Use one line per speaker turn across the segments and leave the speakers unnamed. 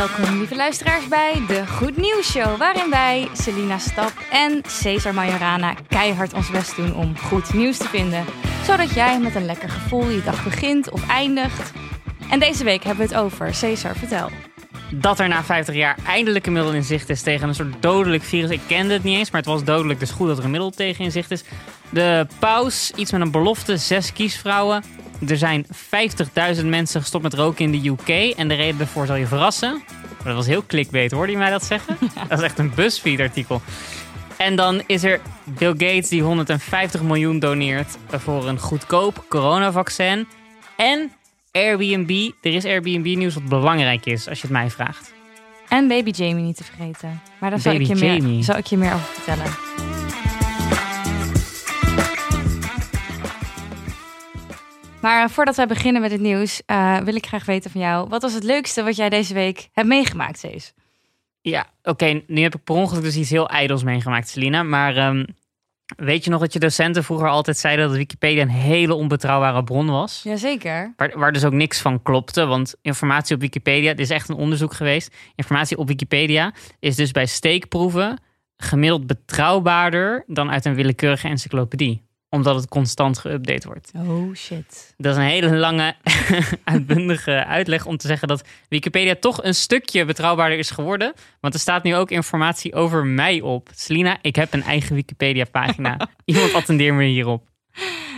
Welkom lieve luisteraars bij de Goed Nieuws Show, waarin wij, Selina Stap en Cesar Majorana keihard ons best doen om goed nieuws te vinden, zodat jij met een lekker gevoel je dag begint of eindigt. En deze week hebben we het over, Cesar, vertel.
Dat er na 50 jaar eindelijk een middel in zicht is tegen een soort dodelijk virus. Ik kende het niet eens, maar het was dodelijk, dus goed dat er een middel tegen in zicht is. De paus, iets met een belofte, zes kiesvrouwen. Er zijn 50.000 mensen gestopt met roken in de UK. En de reden daarvoor zal je verrassen. Dat was heel clickbait, hoorde je mij dat zeggen? Dat is echt een BuzzFeed-artikel. En dan is er Bill Gates die 150 miljoen doneert voor een goedkoop coronavaccin. En Airbnb. Er is Airbnb-nieuws wat belangrijk is, als je het mij vraagt.
En baby Jamie niet te vergeten. Maar daar zal, ik je, meer, zal ik je meer over vertellen. Maar eh, voordat wij beginnen met het nieuws, eh, wil ik graag weten van jou. Wat was het leukste wat jij deze week hebt meegemaakt, Cees?
Ja, oké. nu heb ik per ongeluk dus iets heel ijdels meegemaakt, Selina. Maar ehm, weet je nog dat je docenten vroeger altijd zeiden dat Wikipedia een hele onbetrouwbare bron was?
Jazeker.
Waar, waar dus ook niks van klopte. Want informatie op Wikipedia, dit is echt een onderzoek geweest. Informatie op Wikipedia is dus bij steekproeven gemiddeld betrouwbaarder dan uit een willekeurige encyclopedie. Omdat het constant geüpdate wordt.
Oh shit.
Dat is een hele lange, uitbundige uitleg om te zeggen dat Wikipedia toch een stukje betrouwbaarder is geworden. Want er staat nu ook informatie over mij op. Selina, ik heb een eigen Wikipedia-pagina. Iemand attendeer me hierop.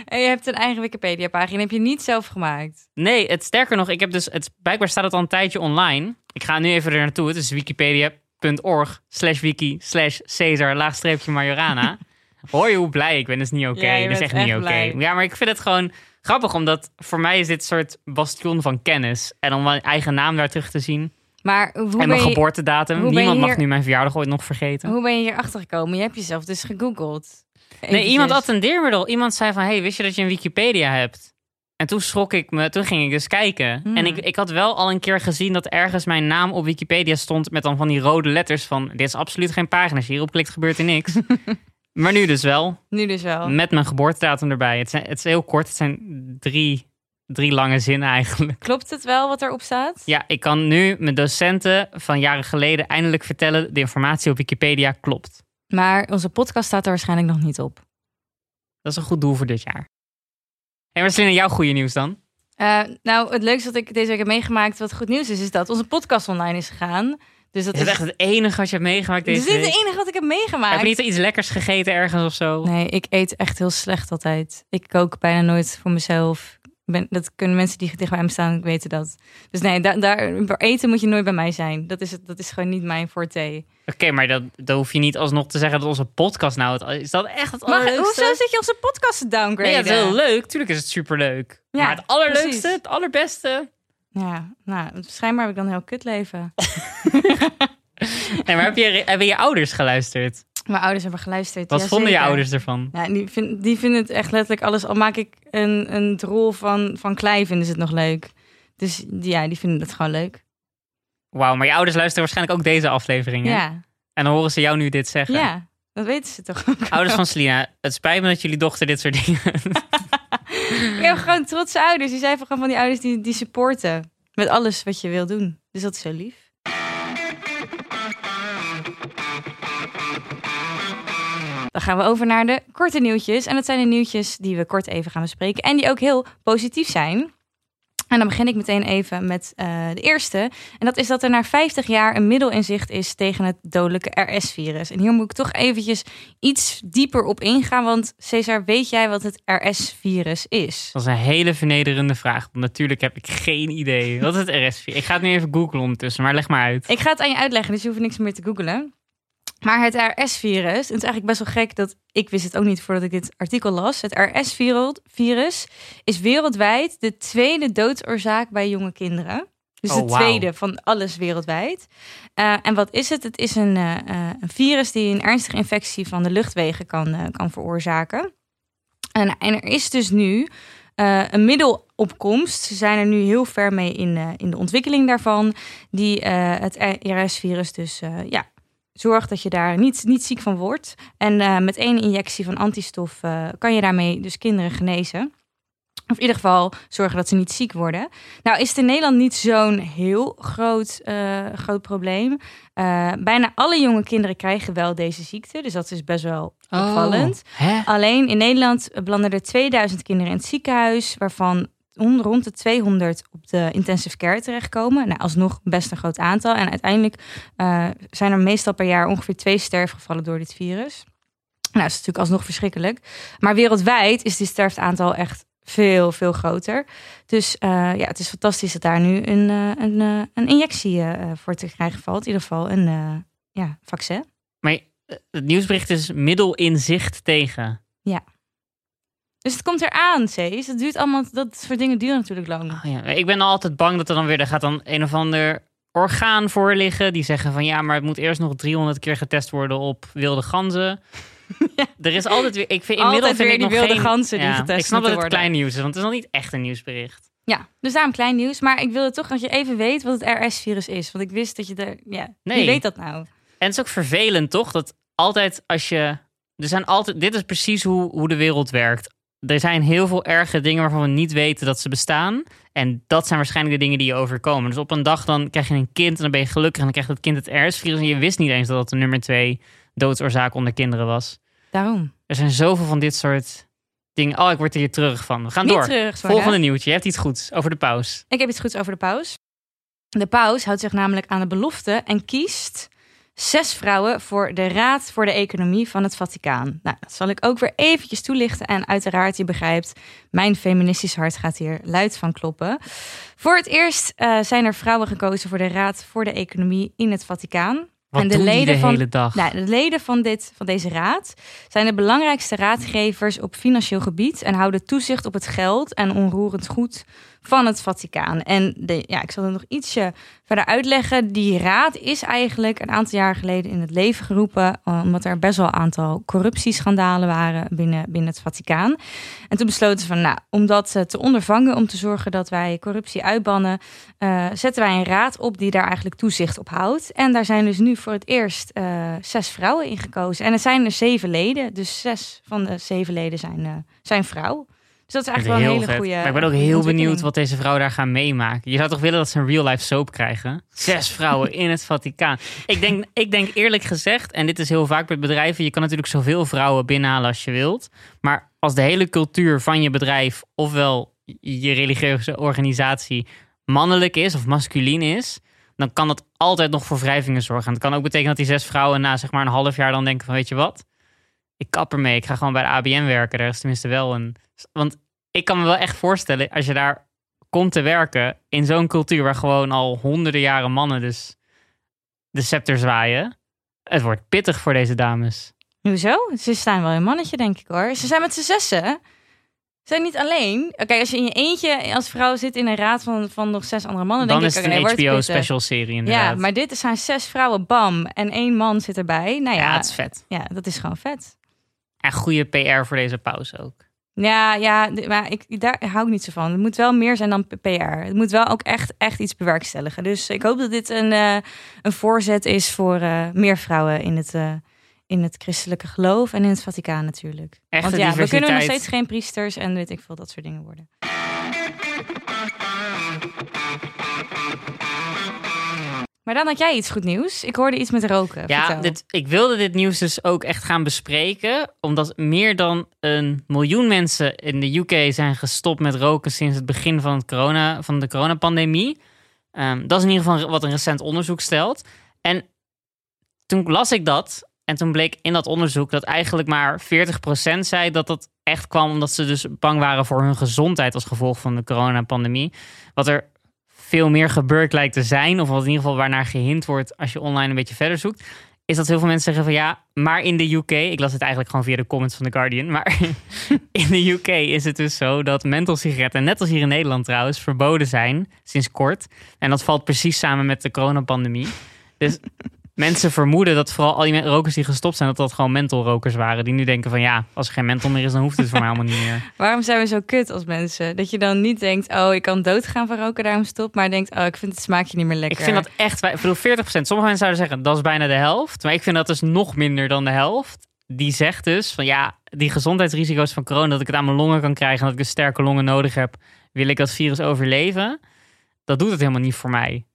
En je hebt een eigen Wikipedia-pagina. Heb je niet zelf gemaakt?
Nee, het sterker nog, ik heb dus het blijkbaar staat het al een tijdje online. Ik ga nu even er naartoe. Het is wikipedia.org slash wiki slash Caesar laagstreepje Majorana. Hoor je hoe blij ik ben? Dat is niet oké.
Ja, je
dat is echt niet oké. Ja, maar ik vind het gewoon grappig, omdat voor mij is dit een soort bastion van kennis. En om mijn eigen naam daar terug te zien.
Maar hoe,
en mijn
je,
geboortedatum. Niemand mag nu mijn verjaardag ooit nog vergeten.
hoe ben je hier achter gekomen? Je hebt jezelf dus gegoogeld.
Nee, iemand attendeerde me. Iemand zei van, hey, wist je dat je een Wikipedia hebt? En toen schrok ik me, toen ging ik dus kijken.
Hmm.
En ik, ik had wel al een keer gezien dat ergens mijn naam op Wikipedia stond met dan van die rode letters van, dit is absoluut geen pagina. Als je hierop klikt, gebeurt er niks. maar nu dus wel,
Nu dus wel.
met mijn geboortedatum erbij. Het, zijn, het is heel kort, het zijn drie, drie lange zinnen eigenlijk.
Klopt het wel wat erop staat?
Ja, ik kan nu mijn docenten van jaren geleden eindelijk vertellen, de informatie op Wikipedia klopt.
Maar onze podcast staat er waarschijnlijk nog niet op.
Dat is een goed doel voor dit jaar. En wat is in jouw goede nieuws dan?
Eh, nou, het leukste wat ik deze week heb meegemaakt, wat goed nieuws is, is dat onze podcast online is gegaan. Dus dat
is echt het enige wat je hebt meegemaakt
dus
deze
dit is het enige wat ik heb meegemaakt.
Heb je niet iets lekkers gegeten ergens of zo?
Nee, ik eet echt heel slecht altijd. Ik kook bijna nooit voor mezelf. Ben, dat kunnen mensen die dicht bij me staan weten dat. Dus nee, da- daar, eten moet je nooit bij mij zijn. Dat is, het, dat is gewoon niet mijn forte.
Oké, maar dat, dan hoef je niet alsnog te zeggen dat onze podcast nou... Het, is dat echt het
Maar
allerleukste?
hoezo zit je onze podcast te
Nee,
downgraden?
ja, het is heel leuk. Tuurlijk is het superleuk.
Ja,
maar het allerleukste,
precies.
het allerbeste...
Ja, nou, schijnbaar heb ik dan een heel kut leven.
Nee, maar heb je, hebben je ouders geluisterd?
Mijn ouders hebben geluisterd.
Wat
ja,
vonden je ouders ervan?
Ja, die, vind, die vinden het echt letterlijk alles. Al maak ik een, een drol van, van klei, vinden ze het nog leuk. Dus ja, die vinden het gewoon leuk.
Wauw, maar je ouders luisteren waarschijnlijk ook deze aflevering, hè?
Ja,
En dan horen ze jou nu dit zeggen.
ja, dat weten ze toch ook.
Ouders van Selina, het spijt me dat jullie dochter dit soort dingen...
Ik heb gewoon trotse ouders. Die zijn gewoon van die ouders die, die supporten. Met alles wat je wil doen. Dus dat is zo lief. Dan gaan we over naar de korte nieuwtjes. En dat zijn de nieuwtjes die we kort even gaan bespreken. En die ook heel positief zijn. En dan begin ik meteen even met eh, de eerste. En dat is dat er na 50 jaar een middel in zicht is tegen het dodelijke RS-virus. En hier moet ik toch eventjes iets dieper op ingaan. Want Cesar, weet jij wat het RS-virus is?
Dat is een hele vernederende vraag. Want natuurlijk heb ik geen idee. Wat is het RS4? Ik ga het nu even googlen ondertussen, maar leg maar uit.
Ik ga het aan je uitleggen, dus je hoeft niks meer te googlen. Maar het RS-virus, het is eigenlijk best wel gek dat ik wist het ook niet voordat ik dit artikel las. Het RS-virus is wereldwijd de tweede doodsoorzaak bij jonge kinderen. Dus
Oh,
de tweede van alles wereldwijd. Eh, en wat is het? Het is een, eh, eh, een virus die een ernstige infectie van de luchtwegen kan, kan veroorzaken. En, en er is dus nu een middelopkomst. Ze zijn er nu heel ver mee in, in de ontwikkeling daarvan. Die het RS-virus dus ja, zorgt dat je daar niet, niet ziek van wordt. En eh, met één injectie van antistof eh, kan je daarmee dus kinderen genezen. Of in ieder geval zorgen dat ze niet ziek worden. Nou is het in Nederland niet zo'n heel groot, uh, groot probleem. Bijna alle jonge kinderen krijgen wel deze ziekte. Dus dat is best wel opvallend.
hè?
Alleen in Nederland belanden er 2000 kinderen in het ziekenhuis... waarvan rond de 200 op de intensive care terechtkomen. Nou, alsnog best een groot aantal. En uiteindelijk eh, zijn er meestal per jaar ongeveer twee sterfgevallen door dit virus. Nou, dat is natuurlijk alsnog verschrikkelijk. Maar wereldwijd is dit sterftaantal echt veel, veel groter. Dus eh, ja, het is fantastisch dat daar nu een, eh, een, een injectie voor te krijgen valt. In ieder geval een ja, vaccin.
Maar het nieuwsbericht is middel in zicht tegen.
Dus het komt eraan, Cees. Het duurt allemaal, dat soort dingen duren natuurlijk lang.
Oh ja, ik ben altijd bang dat er dan weer, er gaat dan een of ander orgaan voor liggen. Die zeggen van ja, maar het moet eerst nog 300 keer getest worden op wilde ganzen. Er is altijd weer, ik vind inmiddels
Altijd
vind
weer
ik
die
nog
wilde
geen,
ganzen die
ja,
getest
Ik snap dat het
worden.
klein nieuws is, want het is nog niet echt een nieuwsbericht.
Ja, dus daarom klein nieuws. Maar ik wilde toch dat je even weet wat het RS-virus is. Want ik wist dat je er... Ja,
Nee.
wie weet dat nou?
En het is ook vervelend, toch? Dat altijd als je. Er zijn altijd. Dit is precies hoe, hoe de wereld werkt. Er zijn heel veel erge dingen waarvan we niet weten dat ze bestaan. En dat zijn waarschijnlijk de dingen die je overkomen. Dus op een dag dan krijg je een kind en dan ben je gelukkig. En dan krijgt het kind het RS-virus. En je wist niet eens dat dat de nummer twee doodsoorzaak onder kinderen was.
Daarom.
Er zijn zoveel van dit soort dingen. Oh, ik word hier terug van. We gaan
Niet
door.
terug,
Volgende
hè?
nieuwtje. Je hebt iets goeds over de paus.
Ik heb iets goeds over de paus. De paus houdt zich namelijk aan de belofte en kiest zes vrouwen voor de Raad voor de Economie van het Vaticaan. Nou, dat zal ik ook weer eventjes toelichten. En uiteraard, je begrijpt, mijn feministisch hart gaat hier luid van kloppen. Voor het eerst eh, zijn er vrouwen gekozen voor de Raad voor de Economie in het Vaticaan.
Wat
En de leden
de
van-
hele dag?
Nou, de leden van, dit, van deze raad zijn de belangrijkste raadgevers op financieel gebied en houden toezicht op het geld en onroerend goed van het Vaticaan. En de, ja, ik zal het nog ietsje verder uitleggen. Die raad is eigenlijk een aantal jaar geleden in het leven geroepen, eh, omdat er best wel een aantal corruptieschandalen waren binnen, binnen het Vaticaan. En toen besloten ze van, nou, om dat eh, te ondervangen, om te zorgen dat wij corruptie uitbannen, eh, zetten wij een raad op die daar eigenlijk toezicht op houdt. En daar zijn dus nu voor het eerst zes vrouwen in gekozen. En er zijn er zeven leden, dus zes van de zeven leden zijn, zijn vrouw. Dus dat is eigenlijk
het
wel een hele goede.
Maar ik ben ook heel benieuwd wat deze vrouwen daar gaan meemaken. Je zou toch willen dat ze een real-life soap krijgen? Zes vrouwen in het Vaticaan. Ik denk, ik denk eerlijk gezegd, en dit is heel vaak bij bedrijven... je kan natuurlijk zoveel vrouwen binnenhalen als je wilt. Maar als de hele cultuur van je bedrijf... ofwel je religieuze organisatie mannelijk is of masculien is... dan kan dat altijd nog voor wrijvingen zorgen. En dat kan ook betekenen dat die zes vrouwen na zeg maar een half jaar dan denken van... weet je wat, ik kap ermee. Ik ga gewoon bij de ABN werken. Daar is tenminste wel een... Want ik kan me wel echt voorstellen, als je daar komt te werken in zo'n cultuur waar gewoon al honderden jaren mannen dus de scepter zwaaien. Het wordt pittig voor deze dames.
Hoezo? Ze staan wel een mannetje, denk ik hoor. Ze zijn met z'n zessen. Ze zijn niet alleen. Oké, als je in je eentje als vrouw zit in een raad van, van nog zes andere mannen,
Dan
denk
is
ik,
een
wordt
HBO
pittig.
special serie inderdaad.
Ja, maar dit zijn zes vrouwen, bam, en één man zit erbij. Nou ja,
ja, het is vet.
ja, dat is gewoon vet.
En goede PR voor deze pauze ook.
Ja, ja, maar ik, daar hou ik niet zo van. Het moet wel meer zijn dan PR. Het moet wel ook echt, echt iets bewerkstelligen. Dus ik hoop dat dit een, eh, een voorzet is voor eh, meer vrouwen in het, eh, in het christelijke geloof en in het Vaticaan natuurlijk.
Echte
Want ja, we kunnen nog steeds geen priesters en weet ik veel dat soort dingen worden. Maar dan had jij iets goed nieuws. Ik hoorde iets met roken.
Ja, dit, ik wilde dit nieuws dus ook echt gaan bespreken. Omdat meer dan een miljoen mensen in de UK zijn gestopt met roken sinds het begin van, het corona, van de coronapandemie. Ehm, dat is in ieder geval wat een recent onderzoek stelt. En toen las ik dat. En toen bleek in dat onderzoek dat eigenlijk maar 40% zei dat dat echt kwam omdat ze dus bang waren voor hun gezondheid als gevolg van de coronapandemie. Wat er veel meer gebeurd lijkt te zijn, of wat in ieder geval waarnaar gehind wordt als je online een beetje verder zoekt, is dat heel veel mensen zeggen van ja, maar in de UK, ik las het eigenlijk gewoon via de comments van The Guardian, maar in de UK is het dus zo dat menthol sigaretten, net als hier in Nederland trouwens, verboden zijn sinds kort. En dat valt precies samen met de coronapandemie. Dus mensen vermoeden dat vooral al die rokers die gestopt zijn, dat dat gewoon mentholrokers waren. Die nu denken van ja, als er geen menthol meer is, dan hoeft het voor mij allemaal niet meer.
Waarom zijn we zo kut als mensen? Dat je dan niet denkt, oh, ik kan doodgaan van roken, daarom stop. Maar denkt, oh, ik vind het smaakje niet meer lekker.
Ik vind dat echt, ik bedoel 40%. Sommige mensen zouden zeggen dat is bijna de helft. Maar ik vind dat dus nog minder dan de helft. die zegt dus van ja, die gezondheidsrisico's van corona, dat ik het aan mijn longen kan krijgen en dat ik een sterke longen nodig heb, wil ik dat virus overleven? Dat doet het helemaal niet voor mij.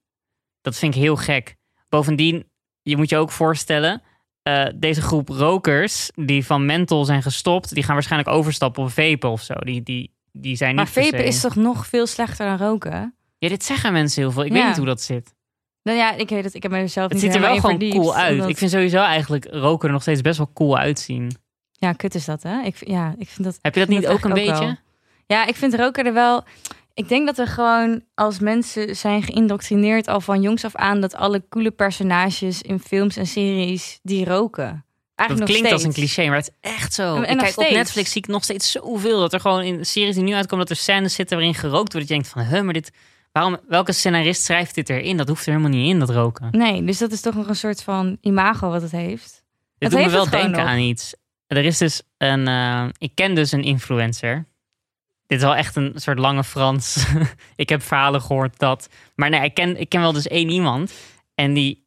Dat vind ik heel gek. Bovendien, je moet je ook voorstellen, eh, deze groep rokers die van menthol zijn gestopt, die gaan waarschijnlijk overstappen op vapen of zo. Die, die, die zijn
Maar
niet
vapen
se-
is toch nog veel slechter dan roken?
Ja, dit zeggen mensen heel veel. Ik
Ja.
weet niet hoe dat zit.
Nou ja, ik weet het. Ik heb mezelf
Het
niet
ziet er wel gewoon
verdiept,
cool uit.
omdat-
Ik vind sowieso eigenlijk roken er nog steeds best wel cool uitzien.
Ja, kut is dat, hè? Ik, ja, ik vind dat...
Heb je dat niet ook een beetje?
wel. Ja, ik vind roken er wel... Ik denk dat we gewoon als mensen zijn geïndoctrineerd al van jongs af aan... dat alle coole personages in films en series die roken.
Dat
Eigenlijk
klinkt
nog
als een cliché, maar het is echt zo.
En-
kijk op. Netflix zie ik nog steeds zoveel dat er gewoon in series die nu uitkomen dat er scènes zitten waarin gerookt wordt. Dat je denkt van, huh, maar dit, waarom, welke scenarist schrijft dit erin? Dat hoeft er helemaal niet in, dat roken.
Nee, dus dat is toch nog een soort van imago wat het heeft.
Dit
Het
doet me
heeft
wel
het gewoon
denken
nog.
aan iets. Er is dus een, eh, ik ken dus een influencer. Dit is wel echt een soort lange Frans. ik heb verhalen gehoord dat. Maar nee, ik ken, ik ken wel dus één iemand. En die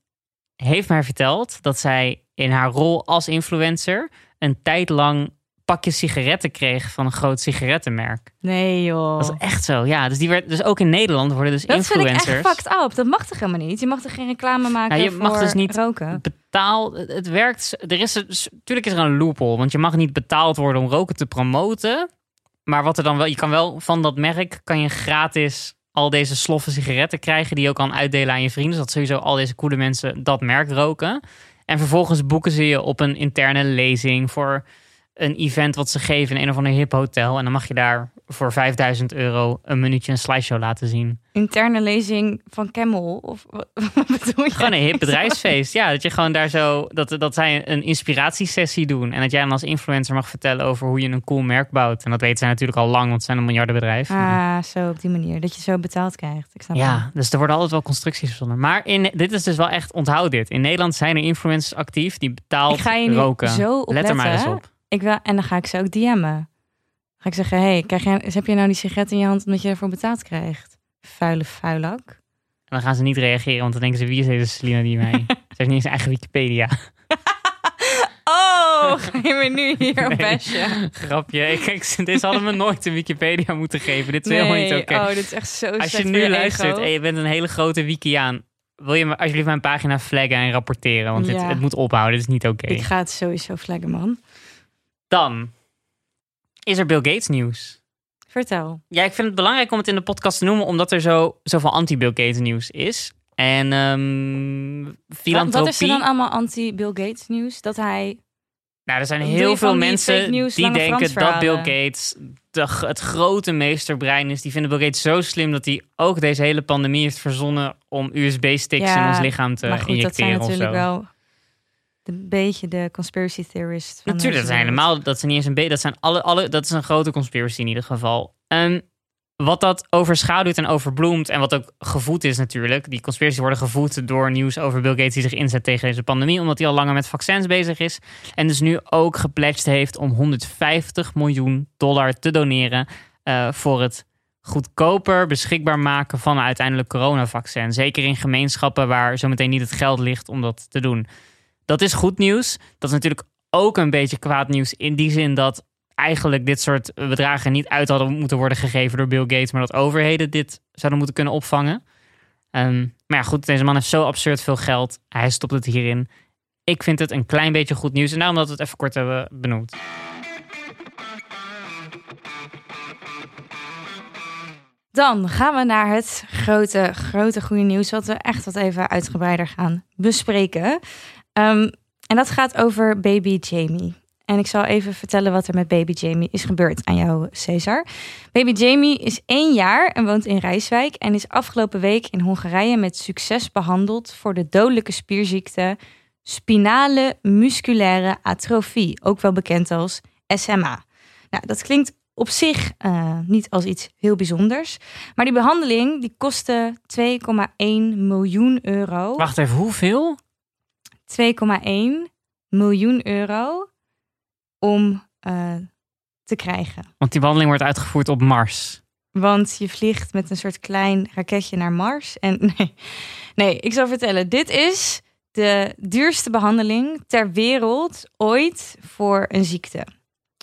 heeft mij verteld dat zij in haar rol als influencer een tijd lang pakjes sigaretten kreeg van een groot sigarettenmerk.
Nee, joh.
Dat is echt zo, ja. Dus, die werd, dus ook in Nederland worden dus
Dat vind ik
influencers
echt fucked up. Dat mag toch helemaal niet? Je mag toch geen reclame maken
je
voor
mag dus niet
roken?
betaald. Het het werkt. Er is natuurlijk is er een loophole, want je mag niet betaald worden om roken te promoten. Maar wat er dan wel, je kan wel van dat merk kan je gratis al deze sloffen sigaretten krijgen die je ook kan uitdelen aan je vrienden, zodat sowieso al deze coole mensen dat merk roken. En vervolgens boeken ze je op een interne lezing voor een event wat ze geven in een of ander hip hotel. En dan mag je daar voor 5000 euro een minuutje een slideshow laten zien.
Interne lezing van Camel? Of wat bedoel je?
Gewoon een hip bedrijfsfeest. Ja, dat je gewoon daar zo. Dat, dat zij een inspiratiesessie doen. En dat jij dan als influencer mag vertellen over hoe je een cool merk bouwt. En dat weten zij natuurlijk al lang, want ze zijn een miljardenbedrijf.
Ah, zo op die manier. Dat je zo betaald krijgt. Ik snap het.
Ja, dus er worden altijd wel constructies verzonnen. Maar in, dit is dus wel echt, onthoud dit. In Nederland zijn er influencers actief die betaald roken. Let er maar eens op.
Ik wil, en dan ga ik ze ook DM'en. Ga ik zeggen, hey, krijg jij, heb je nou die sigaret in je hand omdat je ervoor betaald krijgt? Vuile vuilak.
En dan gaan ze niet reageren, want dan denken ze, wie is deze Selina die mij... Ze heeft niet eens eigen Wikipedia.
Oh, ga je me nu hier
Nee.
bashen?
Grapje. Kijk, deze hadden me nooit een Wikipedia moeten geven. Dit is helemaal niet oké.
oh, dit is echt zo
Als je nu luistert
ego.
en je bent een hele grote wikiaan, wil je me alsjeblieft mijn pagina flaggen en rapporteren? Want dit, het moet ophouden, dit is niet oké.
Ik ga het sowieso flaggen, man.
Dan is er Bill Gates nieuws.
Vertel.
Ja, ik vind het belangrijk om het in de podcast te noemen, omdat er zo, zoveel anti-Bill Gates nieuws is. En ehm
Wat,
filantropie.
wat is er dan allemaal anti-Bill Gates nieuws? Dat hij...
Nou, er zijn heel veel
die
mensen die denken dat Bill? Gates de, het grote meesterbrein is. Die vinden Bill Gates zo slim dat hij ook deze hele pandemie heeft verzonnen om USB-sticks
Ja,
in ons lichaam te
maar goed, dat zijn
injecteren of
natuurlijk
zo.
wel een beetje de conspiracy theorist. Van
Natuurlijk, dat zijn helemaal, dat zijn niet eens een beetje, dat zijn alle, alle, dat is een grote conspiracy in ieder geval. Ehm, wat dat overschaduwt en overbloemt en wat ook gevoed is natuurlijk, die conspiracies worden gevoed door nieuws over Bill Gates die zich inzet tegen deze pandemie, omdat hij al langer met vaccins bezig is en dus nu ook gepledged heeft om 150 miljoen dollar te doneren eh, voor het goedkoper beschikbaar maken van een uiteindelijk coronavaccin. Zeker in gemeenschappen waar zometeen niet het geld ligt om dat te doen. Dat is goed nieuws. Dat is natuurlijk ook een beetje kwaad nieuws in die zin dat eigenlijk dit soort bedragen niet uit hadden moeten worden gegeven door Bill Gates, maar dat overheden dit zouden moeten kunnen opvangen. Ehm, maar ja, goed, deze man heeft zo absurd veel geld. Hij stopt het hierin. Ik vind het een klein beetje goed nieuws en daarom dat we het even kort hebben benoemd.
Dan gaan we naar het grote, grote goede nieuws, wat we echt wat even uitgebreider gaan bespreken. Ehm, en dat gaat over baby Jamie. En ik zal even vertellen wat er met baby Jamie is gebeurd aan jou, Cesar. Baby Jamie is één jaar en woont in Rijswijk en is afgelopen week in Hongarije met succes behandeld voor de dodelijke spierziekte spinale musculaire atrofie, ook wel bekend als SMA. Nou, dat klinkt op zich eh, niet als iets heel bijzonders. Maar die behandeling die kostte 2,1 miljoen euro.
Wacht even, hoeveel?
2,1 miljoen euro om eh, te krijgen.
Want die behandeling wordt uitgevoerd op Mars.
Want je vliegt met een soort klein raketje naar Mars. En nee, nee ik zal vertellen. Dit is de duurste behandeling ter wereld ooit voor een ziekte.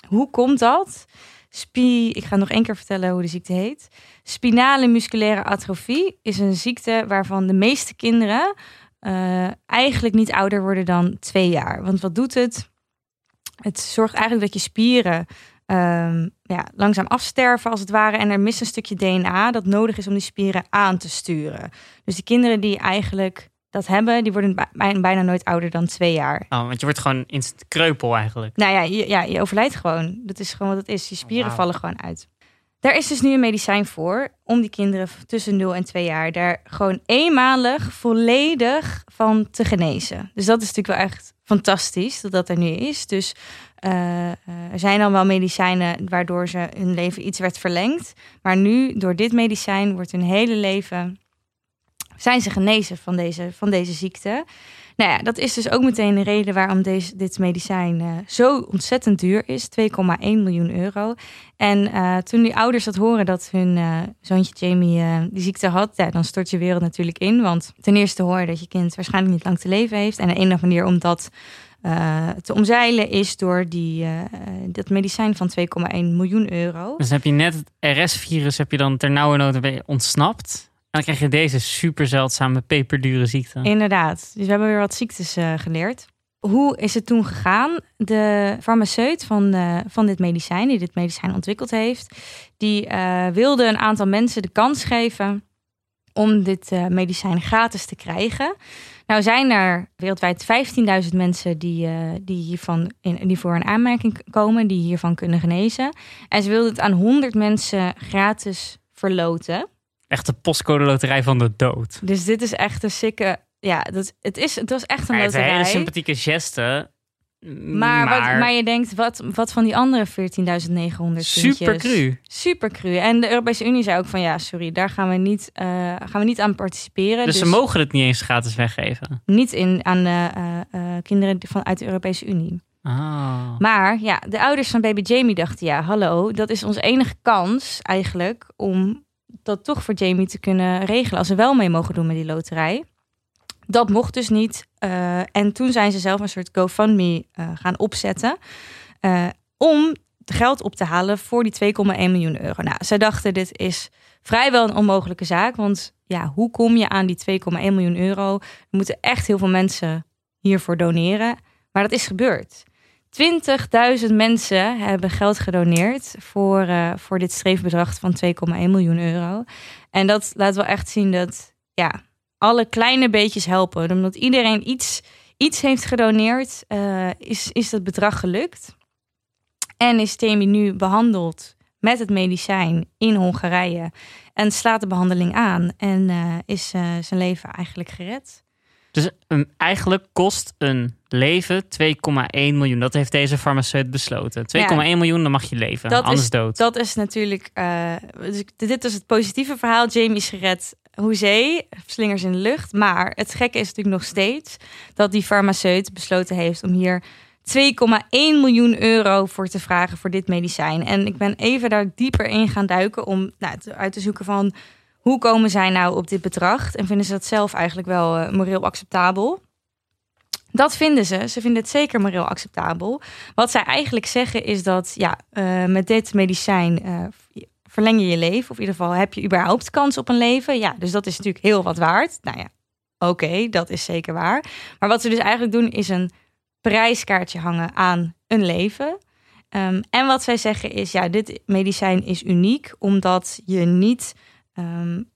Hoe komt dat? Spi ik ga nog één keer vertellen hoe de ziekte heet. Spinale musculaire atrofie is een ziekte waarvan de meeste kinderen uh, eigenlijk niet ouder worden dan twee jaar. Want wat doet het? Het zorgt eigenlijk dat je spieren um, ja, langzaam afsterven als het ware. En er mist een stukje DNA dat nodig is om die spieren aan te sturen. Dus die kinderen die eigenlijk dat hebben, die worden bijna nooit ouder dan twee jaar.
Oh, want je wordt gewoon instant kreupel eigenlijk.
Nou ja, je, ja, je overlijdt gewoon. Dat is gewoon wat het is. Je spieren vallen gewoon uit. Daar is dus nu een medicijn voor om die kinderen tussen 0 en 2 jaar daar gewoon eenmalig volledig van te genezen. Dus dat is natuurlijk wel echt fantastisch dat dat er nu is. Dus uh, er zijn dan wel medicijnen waardoor ze hun leven iets werd verlengd. Maar nu, door dit medicijn, wordt hun hele leven. zijn ze genezen van deze, van deze ziekte. Nou ja, dat is dus ook meteen de reden waarom deze, dit medicijn uh, zo ontzettend duur is. 2,1 miljoen euro. En uh, toen die ouders dat horen dat hun uh, zoontje Jamie die ziekte had, ja, dan stort je wereld natuurlijk in. Want ten eerste hoor je dat je kind waarschijnlijk niet lang te leven heeft. En de enige manier om dat te omzeilen is door die, dat medicijn van 2,1 miljoen euro.
Dus heb je net het RS-virus heb je dan ter nauwe nood ontsnapt? Dan krijg je deze super zeldzame peperdure ziekte.
Inderdaad. Dus we hebben weer wat ziektes uh, geleerd. Hoe is het toen gegaan? De farmaceut van, uh, van dit medicijn, die dit medicijn ontwikkeld heeft, die uh, wilde een aantal mensen de kans geven om dit medicijn gratis te krijgen. Nou zijn er wereldwijd 15.000 mensen die, die, hiervan in, die voor een aanmerking komen, die hiervan kunnen genezen. En ze wilden het aan 100 mensen gratis verloten.
Echt de postcode loterij van de dood.
Dus dit is echt een sikke... Ja, dat, het, is, het was echt een
ja,
loterij.
Het is een hele sympathieke geste.
Maar, maar... Wat, maar je denkt, wat, wat van die andere 14.900
Super cru.
Super cru. En de Europese Unie zei ook van ja, sorry, daar gaan we niet, uh, gaan we niet aan participeren.
Dus, dus, ze mogen het niet eens gratis weggeven?
Niet in, aan uh, uh, kinderen van, uit de Europese Unie.
Oh.
Maar ja, de ouders van baby Jamie dachten ja, hallo, dat is onze enige kans eigenlijk om dat toch voor Jamie te kunnen regelen als ze wel mee mogen doen met die loterij. Dat mocht dus niet. Uh, en toen zijn ze zelf een soort GoFundMe uh, gaan opzetten. Uh, om geld op te halen voor die 2,1 miljoen euro. Nou, zij dachten dit is vrijwel een onmogelijke zaak. Want ja, hoe kom je aan die 2,1 miljoen euro? Er moeten echt heel veel mensen hiervoor doneren. Maar dat is gebeurd. 20.000 mensen hebben geld gedoneerd voor, uh, voor dit streefbedrag van 2,1 miljoen euro. En dat laat wel echt zien dat ja, alle kleine beetjes helpen. Omdat iedereen iets, iets heeft gedoneerd, uh, is, is dat bedrag gelukt. En is Temi nu behandeld met het medicijn in Hongarije. En slaat de behandeling aan en uh, is zijn leven eigenlijk gered.
Dus um, eigenlijk kost een leven 2,1 miljoen. Dat heeft deze farmaceut besloten. 2,1 miljoen, dan mag je leven. Dat anders
is,
dood.
Dat is natuurlijk. Uh, dit is het positieve verhaal. Jamie is gered. Hoezee, slingers in de lucht. Maar het gekke is natuurlijk nog steeds dat die farmaceut besloten heeft om hier 2,1 miljoen euro voor te vragen voor dit medicijn. En ik ben even daar dieper in gaan duiken om nou, uit te zoeken van hoe komen zij nou op dit bedrag? En vinden ze dat zelf eigenlijk wel uh, moreel acceptabel? Dat vinden ze. Ze vinden het zeker moreel acceptabel. Wat zij eigenlijk zeggen is dat ja, uh, met dit medicijn uh, verleng je je leven. Of in ieder geval heb je überhaupt kans op een leven. Ja, dus dat is natuurlijk heel wat waard. Nou ja, oké, dat is zeker waar. Maar wat ze dus eigenlijk doen is een prijskaartje hangen aan een leven. Um, en wat zij zeggen is, ja, dit medicijn is uniek omdat je niet um,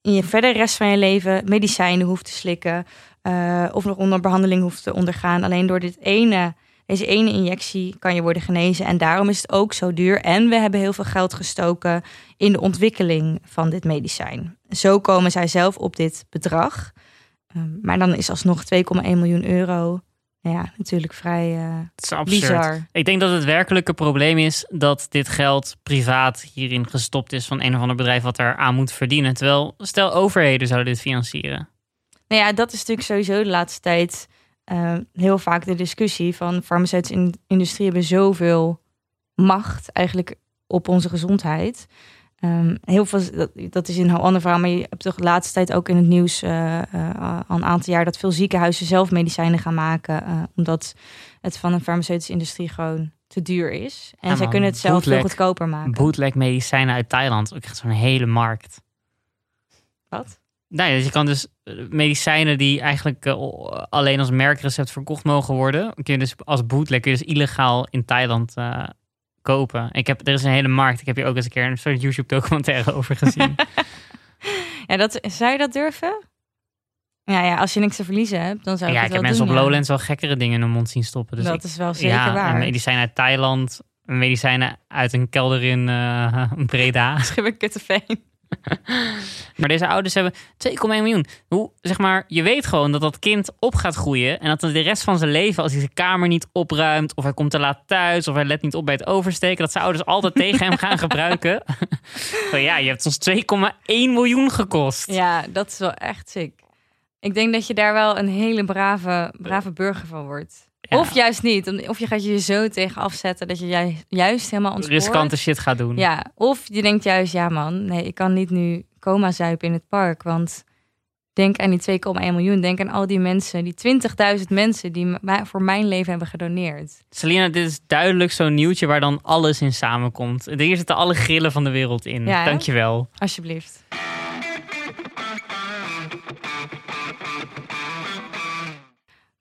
in je verder rest van je leven medicijnen hoeft te slikken uh, of nog onder behandeling hoeft te ondergaan. Alleen door dit ene, deze ene injectie kan je worden genezen. En daarom is het ook zo duur. En we hebben heel veel geld gestoken in de ontwikkeling van dit medicijn. Zo komen zij zelf op dit bedrag. Um, maar dan is alsnog 2,1 miljoen euro ja, natuurlijk vrij uh, het is absurd. bizar.
Ik denk dat het werkelijke probleem is dat dit geld privaat hierin gestopt is van een of ander bedrijf wat er aan moet verdienen. Terwijl, stel overheden zouden dit financieren.
Nou ja, dat is natuurlijk sowieso de laatste tijd uh, heel vaak de discussie van farmaceutische industrie hebben zoveel macht eigenlijk op onze gezondheid. Ehm, heel veel, dat, dat is een heel ander verhaal, maar je hebt toch de laatste tijd ook in het nieuws eh, eh, al een aantal jaar dat veel ziekenhuizen zelf medicijnen gaan maken, eh, omdat het van een farmaceutische industrie gewoon te duur is. En
Ja,
zij kunnen het zelf veel
bootleg.
goedkoper maken.
Bootleg medicijnen uit Thailand. Ook echt zo'n hele markt.
Wat?
Nou ja, dus je kan dus medicijnen die eigenlijk alleen als merkrecept verkocht mogen worden, kun je dus als bootleg kun je dus illegaal in Thailand kopen. Ik heb, er is een hele markt. Ik heb hier ook eens een keer een soort YouTube documentaire over gezien.
Ja, dat, zou je dat durven? Ja, ja, als je niks te verliezen hebt, dan zou ik
ja,
het
ik heb mensen
doen,
op
ja.
Lowlands wel gekkere dingen in hun mond zien stoppen. Dus
dat
ik-
is wel zeker
ja,
waar.
een medicijn uit Thailand, medicijnen uit een kelder in eh, Breda.
Schibbe Kutteveen.
Maar deze ouders hebben 2,1 miljoen. Hoe, zeg maar, je weet gewoon dat dat kind op gaat groeien. En dat de rest van zijn leven, als hij zijn kamer niet opruimt. of hij komt te laat thuis. of hij let niet op bij het oversteken. dat zijn ouders altijd tegen hem gaan gebruiken. Ja, je hebt ons 2,1 miljoen gekost.
Ja, dat is wel echt sick. Ik denk dat je daar wel een hele brave, brave burger van wordt.
Ja.
Of juist niet. Of je gaat je zo tegen afzetten dat je ju- juist helemaal ontspoort.
riskante shit gaat doen.
Ja, of je denkt juist, ja man, nee, ik kan niet nu coma zuipen in het park. Want denk aan die 2,1 miljoen. Denk aan al die mensen, die 20.000 mensen die voor mijn leven hebben gedoneerd.
Selina, dit is duidelijk zo'n nieuwtje waar dan alles in samenkomt. Hier zitten alle grillen van de wereld in.
Ja?
Dankjewel.
Alsjeblieft.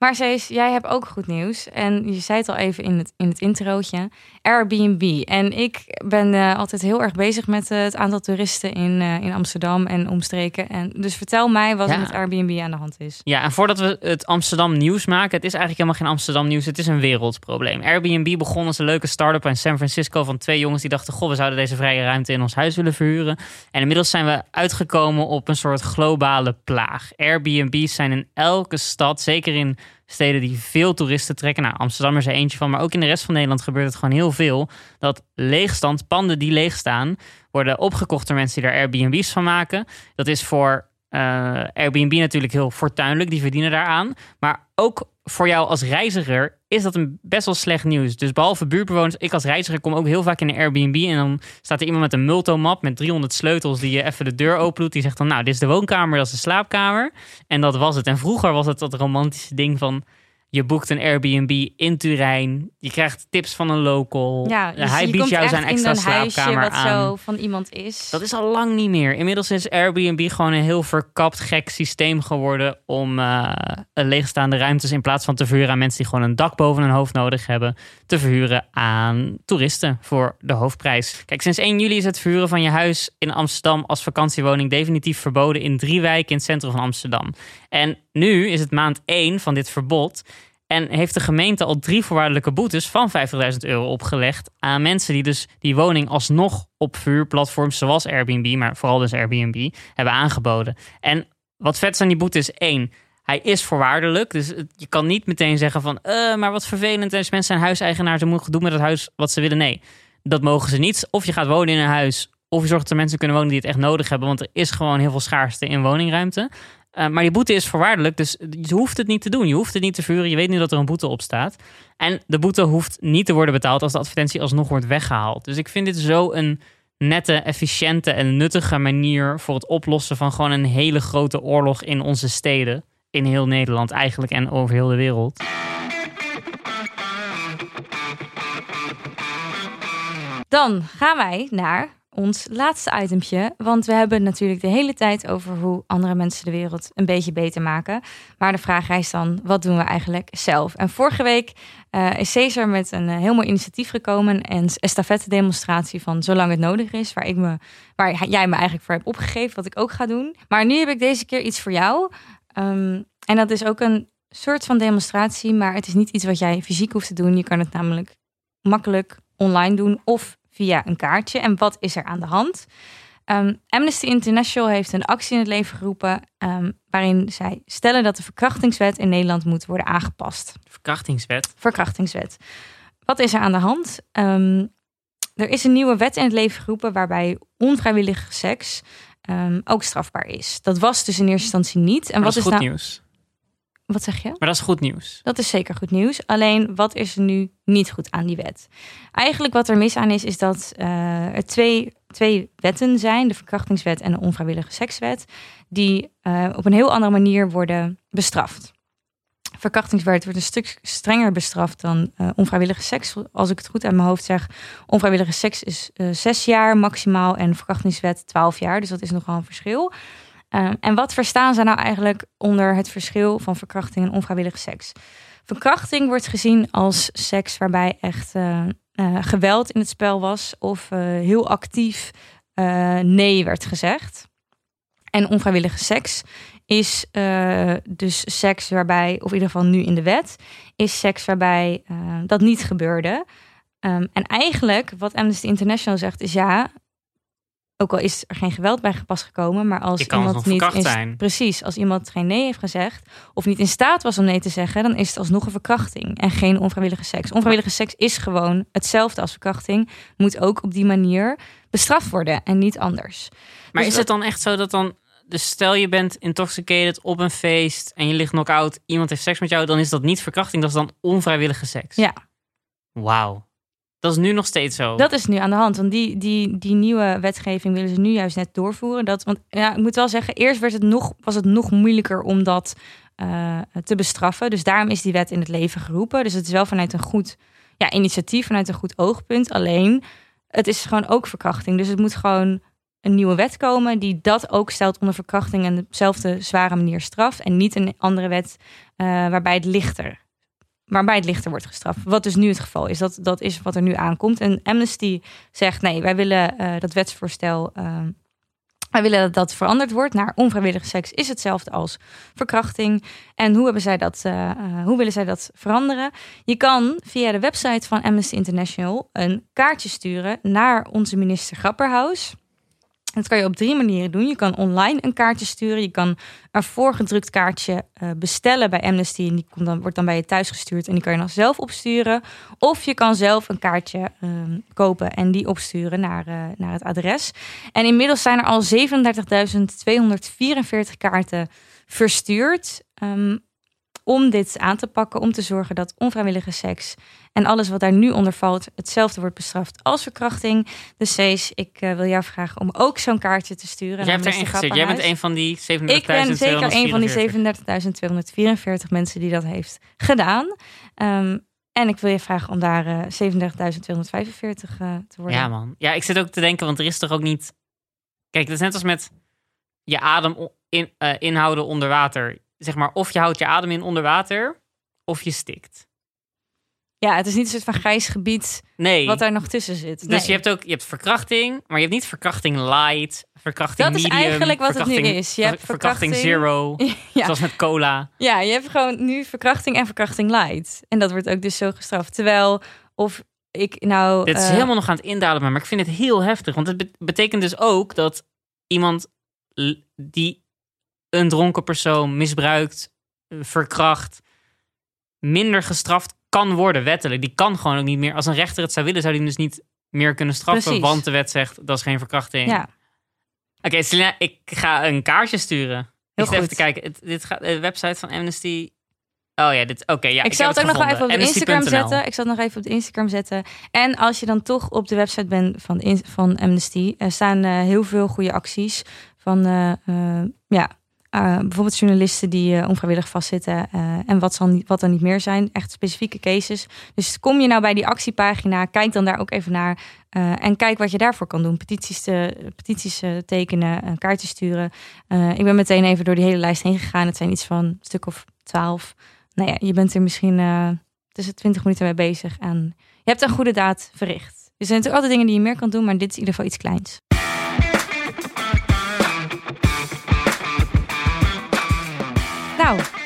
Maar Cees, jij hebt ook goed nieuws. En je zei het al even in het, in het introotje. Airbnb. En ik ben eh, altijd heel erg bezig met eh, het aantal toeristen in, eh, in Amsterdam en omstreken. En dus vertel mij wat er met Airbnb aan de hand is.
Ja, en voordat we het Amsterdam nieuws maken, het is eigenlijk helemaal geen Amsterdam nieuws, het is een wereldprobleem. Airbnb begon als een leuke start-up in San Francisco van twee jongens die dachten, goh, we zouden deze vrije ruimte in ons huis willen verhuren. En inmiddels zijn we uitgekomen op een soort globale plaag. Airbnb's zijn in elke stad, zeker in steden die veel toeristen trekken. Nou, Amsterdam is er eentje van, maar ook in de rest van Nederland gebeurt het gewoon heel veel. Dat leegstand, panden die leegstaan, worden opgekocht door mensen die daar Airbnb's van maken. Dat is voor eh, Airbnb natuurlijk heel fortuinlijk, die verdienen daaraan. Maar ook voor jou als reiziger is dat een best wel slecht nieuws. Dus behalve buurtbewoners, ik als reiziger kom ook heel vaak in een Airbnb en dan staat er iemand met een multomap met 300 sleutels die je even de deur open doet. Die zegt dan, nou, dit is de woonkamer, dat is de slaapkamer. En dat was het. En vroeger was het dat romantische ding van je boekt een Airbnb in Turijn, je krijgt tips van een local.
Ja, dus
hij
je
biedt
komt
jou zijn extra
in een huisje
slaapkamer
wat
aan.
zo van iemand is.
Dat is al lang niet meer. Inmiddels is Airbnb gewoon een heel verkapt, gek systeem geworden om eh, leegstaande ruimtes in plaats van te verhuren aan mensen die gewoon een dak boven hun hoofd nodig hebben, te verhuren aan toeristen voor de hoofdprijs. Kijk, sinds 1 juli is het verhuren van je huis in Amsterdam als vakantiewoning definitief verboden in drie wijken in het centrum van Amsterdam. En nu is het maand 1 van dit verbod. En heeft de gemeente al drie voorwaardelijke boetes van 50.000 euro opgelegd aan mensen die dus die woning alsnog op vuurplatforms zoals Airbnb, maar vooral dus Airbnb, hebben aangeboden. En wat vet is aan die boete is één, hij is voorwaardelijk. Dus je kan niet meteen zeggen van, eh, maar wat vervelend. Als mensen zijn huiseigenaar, ze moeten doen met het huis wat ze willen. Nee, dat mogen ze niet. Of je gaat wonen in een huis, of je zorgt dat er mensen kunnen wonen die het echt nodig hebben. Want er is gewoon heel veel schaarste in woningruimte. Uh, maar die boete is voorwaardelijk, dus je hoeft het niet te doen. Je hoeft het niet te vuren. Je weet nu dat er een boete op staat. En de boete hoeft niet te worden betaald als de advertentie alsnog wordt weggehaald. Dus ik vind dit zo een nette, efficiënte en nuttige manier voor het oplossen van gewoon een hele grote oorlog in onze steden. In heel Nederland eigenlijk en over heel de wereld.
Dan gaan wij naar ons laatste itempje. Want we hebben natuurlijk de hele tijd over hoe andere mensen de wereld een beetje beter maken. Maar de vraag rijst dan, wat doen we eigenlijk zelf? En vorige week uh, is Cesar met een uh, heel mooi initiatief gekomen. Een estafette demonstratie van zolang het nodig is. Waar, ik me, waar jij me eigenlijk voor hebt opgegeven, wat ik ook ga doen. Maar nu heb ik deze keer iets voor jou. Um, en dat is ook een soort van demonstratie. Maar het is niet iets wat jij fysiek hoeft te doen. Je kan het namelijk makkelijk online doen of via een kaartje. En wat is er aan de hand? Um, Amnesty International heeft een actie in het leven geroepen um, waarin zij stellen dat de verkrachtingswet in Nederland moet worden aangepast.
Verkrachtingswet?
Verkrachtingswet. Wat is er aan de hand? Um, er is een nieuwe wet in het leven geroepen waarbij onvrijwillige seks ook strafbaar is. Dat was dus in eerste instantie niet. En wat
dat is goed
nou...
nieuws.
Wat zeg je?
Maar dat is goed nieuws.
Dat is zeker goed nieuws. Alleen wat is er nu niet goed aan die wet? Eigenlijk wat er mis aan is, is dat uh, er twee twee wetten zijn, de verkrachtingswet en de onvrijwillige sekswet, die uh, op een heel andere manier worden bestraft. Verkrachtingswet wordt een stuk strenger bestraft dan uh, onvrijwillige seks. Als ik het goed uit mijn hoofd zeg, onvrijwillige seks is zes jaar maximaal en verkrachtingswet twaalf jaar. Dus dat is nogal een verschil. Uh, en wat verstaan ze nou eigenlijk onder het verschil van verkrachting en onvrijwillige seks? Verkrachting wordt gezien als seks waarbij echt uh, uh, geweld in het spel was of heel actief nee werd gezegd. En onvrijwillige seks is dus seks waarbij, of in ieder geval nu in de wet, is seks waarbij dat niet gebeurde. Um, en eigenlijk, wat Amnesty International zegt, is ja, ook al is er geen geweld bij gepast gekomen, maar als iemand niet
in, zijn.
precies, als iemand geen nee heeft gezegd of niet in staat was om nee te zeggen, dan is het alsnog een verkrachting en geen onvrijwillige seks. Onvrijwillige seks is gewoon hetzelfde als verkrachting, moet ook op die manier bestraft worden en niet anders.
Maar dus is het dan echt zo dat dan dus stel je bent intoxicated op een feest en je ligt knock-out, iemand heeft seks met jou, dan is dat niet verkrachting, dat is dan onvrijwillige seks.
Ja.
Wauw. Dat is nu nog steeds zo.
Dat is nu aan de hand. Want die, die, die nieuwe wetgeving willen ze nu juist net doorvoeren. Dat, want ja, ik moet wel zeggen, eerst werd het nog, was het nog moeilijker om dat uh, te bestraffen. Dus daarom is die wet in het leven geroepen. Dus het is wel vanuit een goed ja, initiatief, vanuit een goed oogpunt. Alleen, het is gewoon ook verkrachting. Dus het moet gewoon een nieuwe wet komen die dat ook stelt onder verkrachting en dezelfde zware manier straft. En niet een andere wet uh, waarbij het lichter waarbij het lichter wordt gestraft. Wat dus nu het geval is. Dat, dat is wat er nu aankomt. En Amnesty zegt nee, wij willen uh, dat wetsvoorstel. Uh, wij willen dat dat veranderd wordt naar onvrijwillige seks is hetzelfde als verkrachting. En hoe, hebben zij dat, uh, hoe willen zij dat veranderen? Je kan via de website van Amnesty International een kaartje sturen naar onze minister Grapperhaus. Dat kan je op drie manieren doen. Je kan online een kaartje sturen. Je kan een voorgedrukt kaartje uh, bestellen bij Amnesty. En die komt dan, wordt dan bij je thuis gestuurd. En die kan je dan zelf opsturen. Of je kan zelf een kaartje uh, kopen en die opsturen naar, uh, naar het adres. En inmiddels zijn er al 37.244 kaarten verstuurd. Um, om dit aan te pakken, om te zorgen dat onvrijwillige seks en alles wat daar nu onder valt hetzelfde wordt bestraft als verkrachting. Dus Cees, ik uh, wil jou vragen om ook zo'n kaartje te sturen.
Jij hebt gezet. Jij bent een van die 37.244.
Ik ben zeker een van die 37.244 mensen die dat heeft gedaan. Um, en ik wil je vragen om daar uh, 37.245 uh, te worden.
Ja man. Ja, ik zit ook te denken, want er is toch ook niet... Kijk, het is net als met je adem in, uh, inhouden onder water zeg maar, of je houdt je adem in onder water, of je stikt.
Ja, het is niet een soort van grijs gebied
nee.
wat daar nog tussen zit.
Dus je hebt ook je hebt verkrachting, maar je hebt niet verkrachting light, verkrachting
dat
medium.
Dat is eigenlijk wat het nu is. Je hebt
verkrachting, zero, ja. zoals met cola.
Ja, je hebt gewoon nu verkrachting en verkrachting light. En dat wordt ook dus zo gestraft. Terwijl, of ik nou...
Dit is uh, helemaal nog aan het indalen, maar ik vind het heel heftig. Want het betekent dus ook dat iemand die een dronken persoon misbruikt, verkracht, minder gestraft kan worden wettelijk. Die kan gewoon ook niet meer. Als een rechter het zou willen, zou die dus niet meer kunnen straffen.
Precies.
Want de wet zegt dat is geen verkrachting.
Ja.
Oké, okay, ik ga een kaartje sturen.
Heel
ik
goed.
even te kijken. Het, dit gaat de website van Amnesty. Oh ja, dit. Oké, okay, ja.
Ik,
ik
zal
het
ook nog even op Instagram zetten. Ik zal het nog even op de Instagram zetten. En als je dan toch op de website bent van, van Amnesty, er staan eh, heel veel goede acties van eh, eh, ja, uh, bijvoorbeeld journalisten die uh, onvrijwillig vastzitten uh, en wat, zal niet, wat dan niet meer zijn. Echt specifieke cases. Dus kom je nou bij die actiepagina, kijk dan daar ook even naar en kijk wat je daarvoor kan doen. Petities, te, petities tekenen, kaartjes sturen. ik ben meteen even door die hele lijst heen gegaan. Het zijn iets van een stuk of twaalf. Nou ja, je bent er misschien tussen twintig minuten mee bezig en je hebt een goede daad verricht. Er zijn natuurlijk altijd dingen die je meer kan doen, maar dit is in ieder geval iets kleins.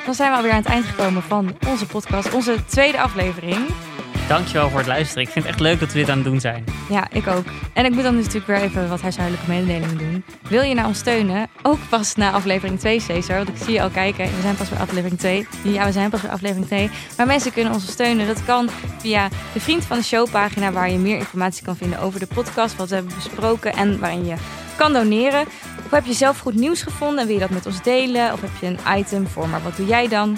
Dan zijn we alweer aan het eind gekomen van onze podcast, onze tweede aflevering.
Dankjewel voor het luisteren. Ik vind het echt leuk dat we dit aan het doen zijn.
Ja, ik ook. En ik moet dan dus natuurlijk weer even wat huishoudelijke mededelingen doen. Wil je nou ons steunen? Ook pas na aflevering 2, Cesar. Want ik zie je al kijken. We zijn pas bij aflevering 2. Ja, we zijn pas bij aflevering 2. Maar mensen kunnen ons steunen. Dat kan via de Vriend van de Show pagina... waar je meer informatie kan vinden over de podcast... wat we hebben besproken en waarin je kan doneren. Of heb je zelf goed nieuws gevonden en wil je dat met ons delen? Of heb je een item voor, maar wat doe jij dan?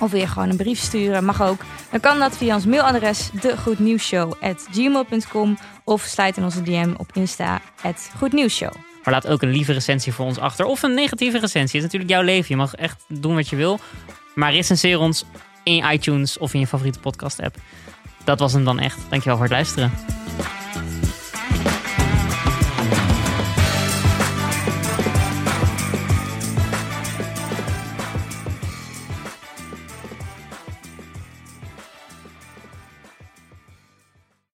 Of wil je gewoon een brief sturen, mag ook. Dan kan dat via ons mailadres degoednieuwsshow.gmail.com of sluit in onze DM op Insta, goednieuwsshow.
Maar laat ook een lieve recensie voor ons achter. Of een negatieve recensie. Het is natuurlijk jouw leven. Je mag echt doen wat je wil. Maar recenseer ons in iTunes of in je favoriete podcast app. Dat was hem dan echt. Dankjewel voor het luisteren.